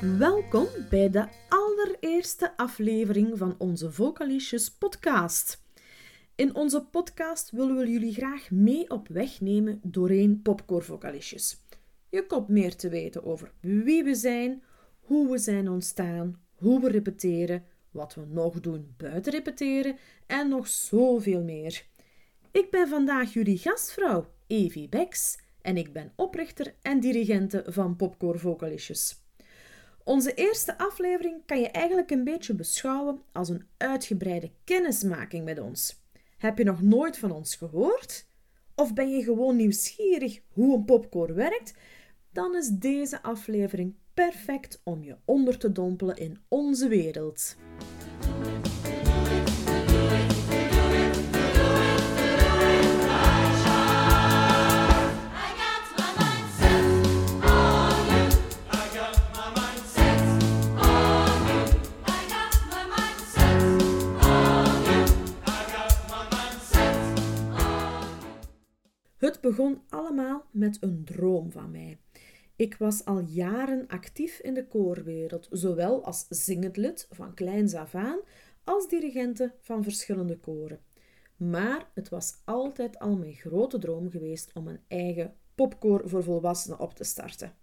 Welkom bij de allereerste aflevering van onze Vocalicious podcast. In onze podcast willen we jullie graag mee op weg nemen doorheen Popcore Vocalicious. Je komt meer te weten over wie we zijn, hoe we zijn ontstaan, hoe we repeteren, wat we nog doen buiten repeteren en nog zoveel meer. Ik ben vandaag jullie gastvrouw, Evie Beks, en ik ben oprichter en dirigente van Popcore Vocalicious. Onze eerste aflevering kan je eigenlijk een beetje beschouwen als een uitgebreide kennismaking met ons. Heb je nog nooit van ons gehoord? Of ben je gewoon nieuwsgierig hoe een popcore werkt? Dan is deze aflevering perfect om je onder te dompelen in onze wereld. Begon allemaal met een droom van mij. Ik was al jaren actief in de koorwereld, zowel als zingend lid van kleins af als dirigente van verschillende koren. Maar het was altijd al mijn grote droom geweest om een eigen popkoor voor volwassenen op te starten.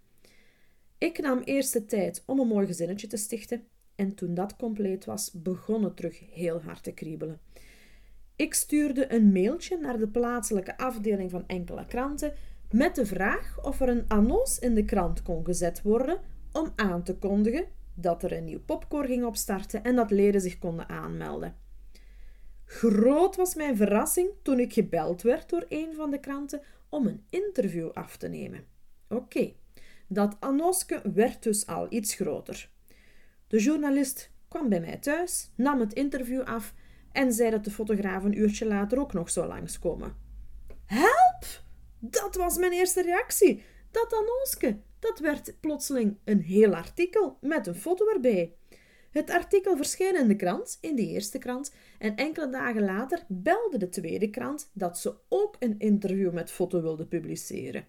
Ik nam eerst de tijd om een mooi gezinnetje te stichten en toen dat compleet was, begon het terug heel hard te kriebelen. Ik stuurde een mailtje naar de plaatselijke afdeling van enkele kranten met de vraag of er een annons in de krant kon gezet worden om aan te kondigen dat er een nieuw popcore ging opstarten en dat leden zich konden aanmelden. Groot was mijn verrassing toen ik gebeld werd door een van de kranten om een interview af te nemen. Oké, dat annoske werd dus al iets groter. De journalist kwam bij mij thuis, nam het interview af en zei dat de fotograaf een uurtje later ook nog zou langskomen. Help! Dat was mijn eerste reactie. Dat annonske, dat werd plotseling een heel artikel met een foto erbij. Het artikel verscheen in de krant, in de eerste krant, en enkele dagen later belde de tweede krant dat ze ook een interview met foto wilde publiceren.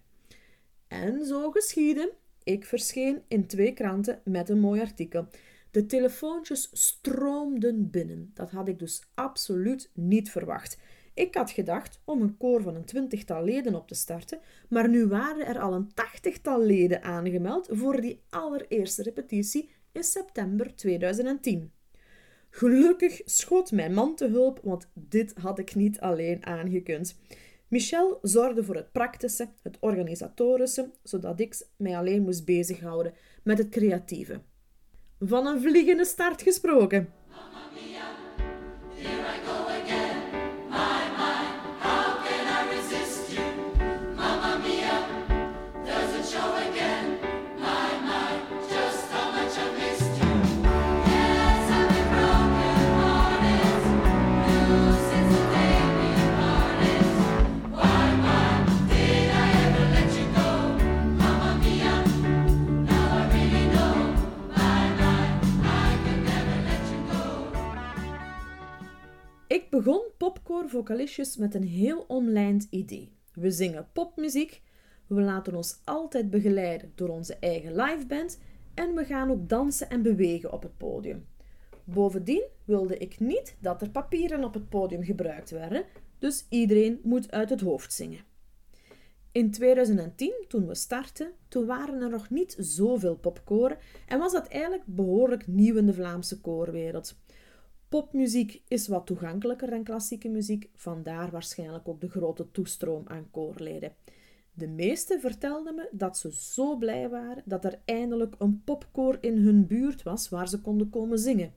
En zo geschiedde. Ik verscheen in twee kranten met een mooi artikel. De telefoontjes stroomden binnen. Dat had ik dus absoluut niet verwacht. Ik had gedacht om een koor van een twintigtal leden op te starten, maar nu waren er al een tachtigtal leden aangemeld voor die allereerste repetitie in september 2010. Gelukkig schoot mijn man te hulp, want dit had ik niet alleen aangekund. Michel zorgde voor het praktische, het organisatorische, zodat ik mij alleen moest bezighouden met het creatieve. Van een vliegende start gesproken. Popcore Vocalicious met een heel omlijnd idee. We zingen popmuziek, we laten ons altijd begeleiden door onze eigen liveband en we gaan ook dansen en bewegen op het podium. Bovendien wilde ik niet dat er papieren op het podium gebruikt werden, dus iedereen moet uit het hoofd zingen. In 2010, toen we startten, toen waren er nog niet zoveel popkoren en was dat eigenlijk behoorlijk nieuw in de Vlaamse koorwereld. Popmuziek is wat toegankelijker dan klassieke muziek, vandaar waarschijnlijk ook de grote toestroom aan koorleden. De meesten vertelden me dat ze zo blij waren dat er eindelijk een popkoor in hun buurt was waar ze konden komen zingen.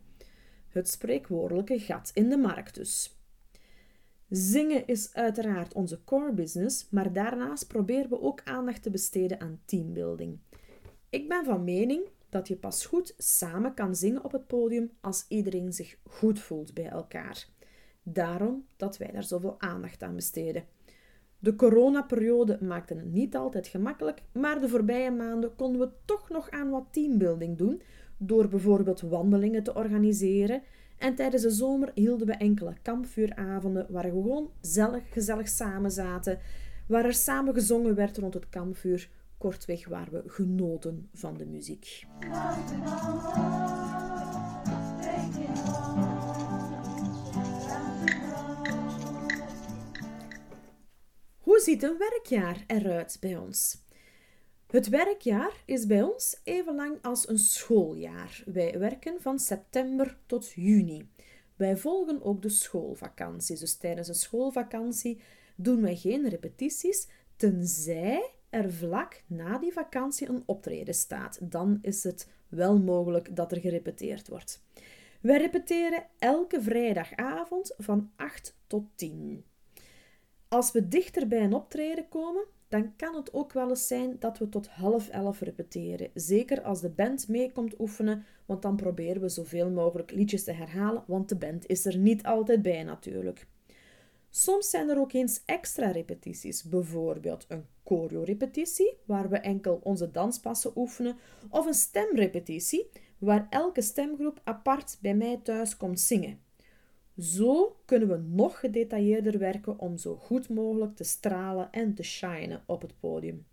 Het spreekwoordelijke gat in de markt dus. Zingen is uiteraard onze core business, maar daarnaast proberen we ook aandacht te besteden aan teambuilding. Ik ben van mening dat je pas goed samen kan zingen op het podium als iedereen zich goed voelt bij elkaar. Daarom dat wij daar zoveel aandacht aan besteden. De coronaperiode maakte het niet altijd gemakkelijk, maar de voorbije maanden konden we toch nog aan wat teambuilding doen, door bijvoorbeeld wandelingen te organiseren. En tijdens de zomer hielden we enkele kampvuuravonden waar we gewoon gezellig, gezellig samen zaten, waar er samen gezongen werd rond het kampvuur kortweg waar we genoten van de muziek. Hoe ziet een werkjaar eruit bij ons? Het werkjaar is bij ons even lang als een schooljaar. Wij werken van september tot juni. Wij volgen ook de schoolvakantie. Dus tijdens een schoolvakantie doen wij geen repetities, tenzij er vlak na die vakantie een optreden staat. Dan is het wel mogelijk dat er gerepeteerd wordt. Wij repeteren elke vrijdagavond van 8 tot 10. Als we dichter bij een optreden komen, dan kan het ook wel eens zijn dat we tot half elf repeteren. Zeker als de band mee komt oefenen, want dan proberen we zoveel mogelijk liedjes te herhalen, want de band is er niet altijd bij natuurlijk. Soms zijn er ook eens extra repetities, bijvoorbeeld een choreo-repetitie, waar we enkel onze danspassen oefenen, of een stemrepetitie, waar elke stemgroep apart bij mij thuis komt zingen. Zo kunnen we nog gedetailleerder werken om zo goed mogelijk te stralen en te shinen op het podium.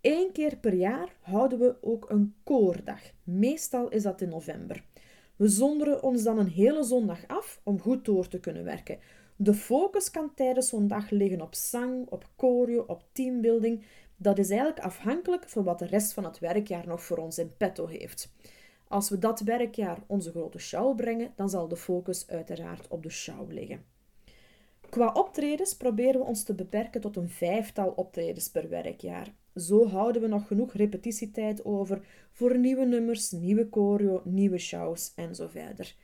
Eén keer per jaar houden we ook een koordag. Meestal is dat in november. We zonderen ons dan een hele zondag af om goed door te kunnen werken. De focus kan tijdens zo'n dag liggen op zang, op choreo, op teambuilding. Dat is eigenlijk afhankelijk van wat de rest van het werkjaar nog voor ons in petto heeft. Als we dat werkjaar onze grote show brengen, dan zal de focus uiteraard op de show liggen. Qua optredens proberen we ons te beperken tot een vijftal optredens per werkjaar. Zo houden we nog genoeg repetitietijd over voor nieuwe nummers, nieuwe choreo, nieuwe shows en zo verder.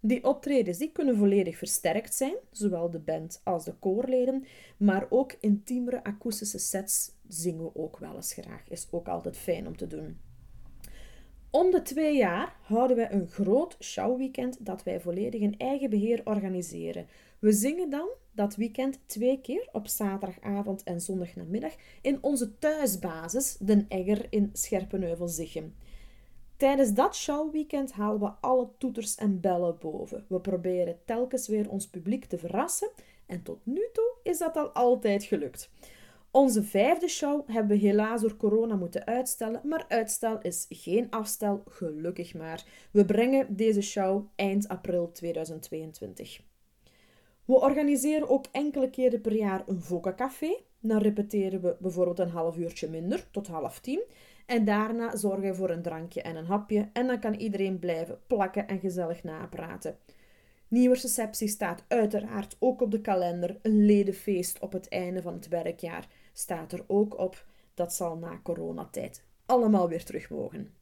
Die optredens die kunnen volledig versterkt zijn, zowel de band als de koorleden, maar ook intiemere akoestische sets zingen we ook wel eens graag. Is ook altijd fijn om te doen. Om de twee jaar houden wij een groot showweekend dat wij volledig in eigen beheer organiseren. We zingen dan dat weekend twee keer op zaterdagavond en zondagnamiddag in onze thuisbasis, Den Egger in Scherpenheuvel-Zichem. Tijdens dat showweekend halen we alle toeters en bellen boven. We proberen telkens weer ons publiek te verrassen en tot nu toe is dat al altijd gelukt. Onze vijfde show hebben we helaas door corona moeten uitstellen, maar uitstel is geen afstel, gelukkig maar. We brengen deze show eind april 2022. We organiseren ook enkele keren per jaar een Voca-café. Dan repeteren we bijvoorbeeld een half uurtje minder, tot half tien. En daarna zorgen we voor een drankje en een hapje. En dan kan iedereen blijven plakken en gezellig napraten. Nieuwsreceptie staat uiteraard ook op de kalender. Een ledenfeest op het einde van het werkjaar staat er ook op. Dat zal na coronatijd allemaal weer terug mogen.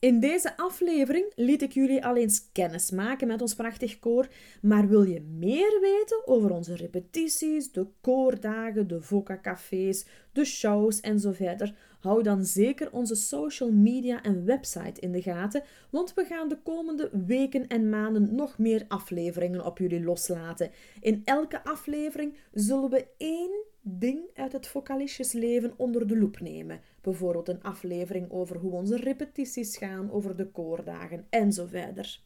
In deze aflevering liet ik jullie al eens kennis maken met ons prachtig koor, maar wil je meer weten over onze repetities, de koordagen, de voca-cafés, de shows en zo verder? Hou dan zeker onze social media en website in de gaten, want we gaan de komende weken en maanden nog meer afleveringen op jullie loslaten. In elke aflevering zullen we één ding uit het vocalistjesleven onder de loep nemen. Bijvoorbeeld een aflevering over hoe onze repetities gaan, over de koordagen en zo verder.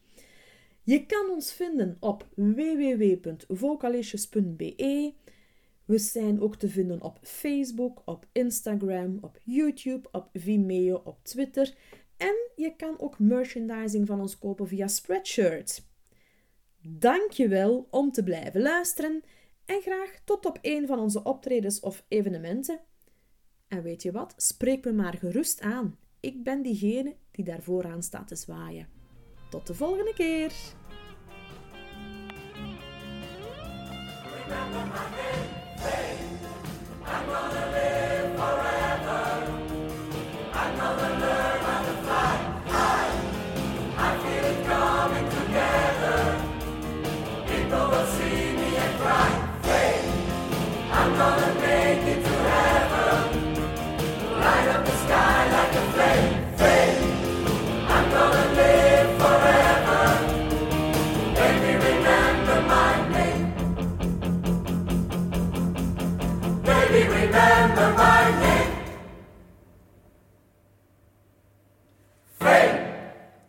Je kan ons vinden op www.vocalistjes.be. We zijn ook te vinden op Facebook, op Instagram, op YouTube, op Vimeo, op Twitter. En je kan ook merchandising van ons kopen via Spreadshirt. Dankjewel om te blijven luisteren en graag tot op een van onze optredens of evenementen. En weet je wat? Spreek me maar gerust aan. Ik ben diegene die daar vooraan staat te zwaaien. Tot de volgende keer!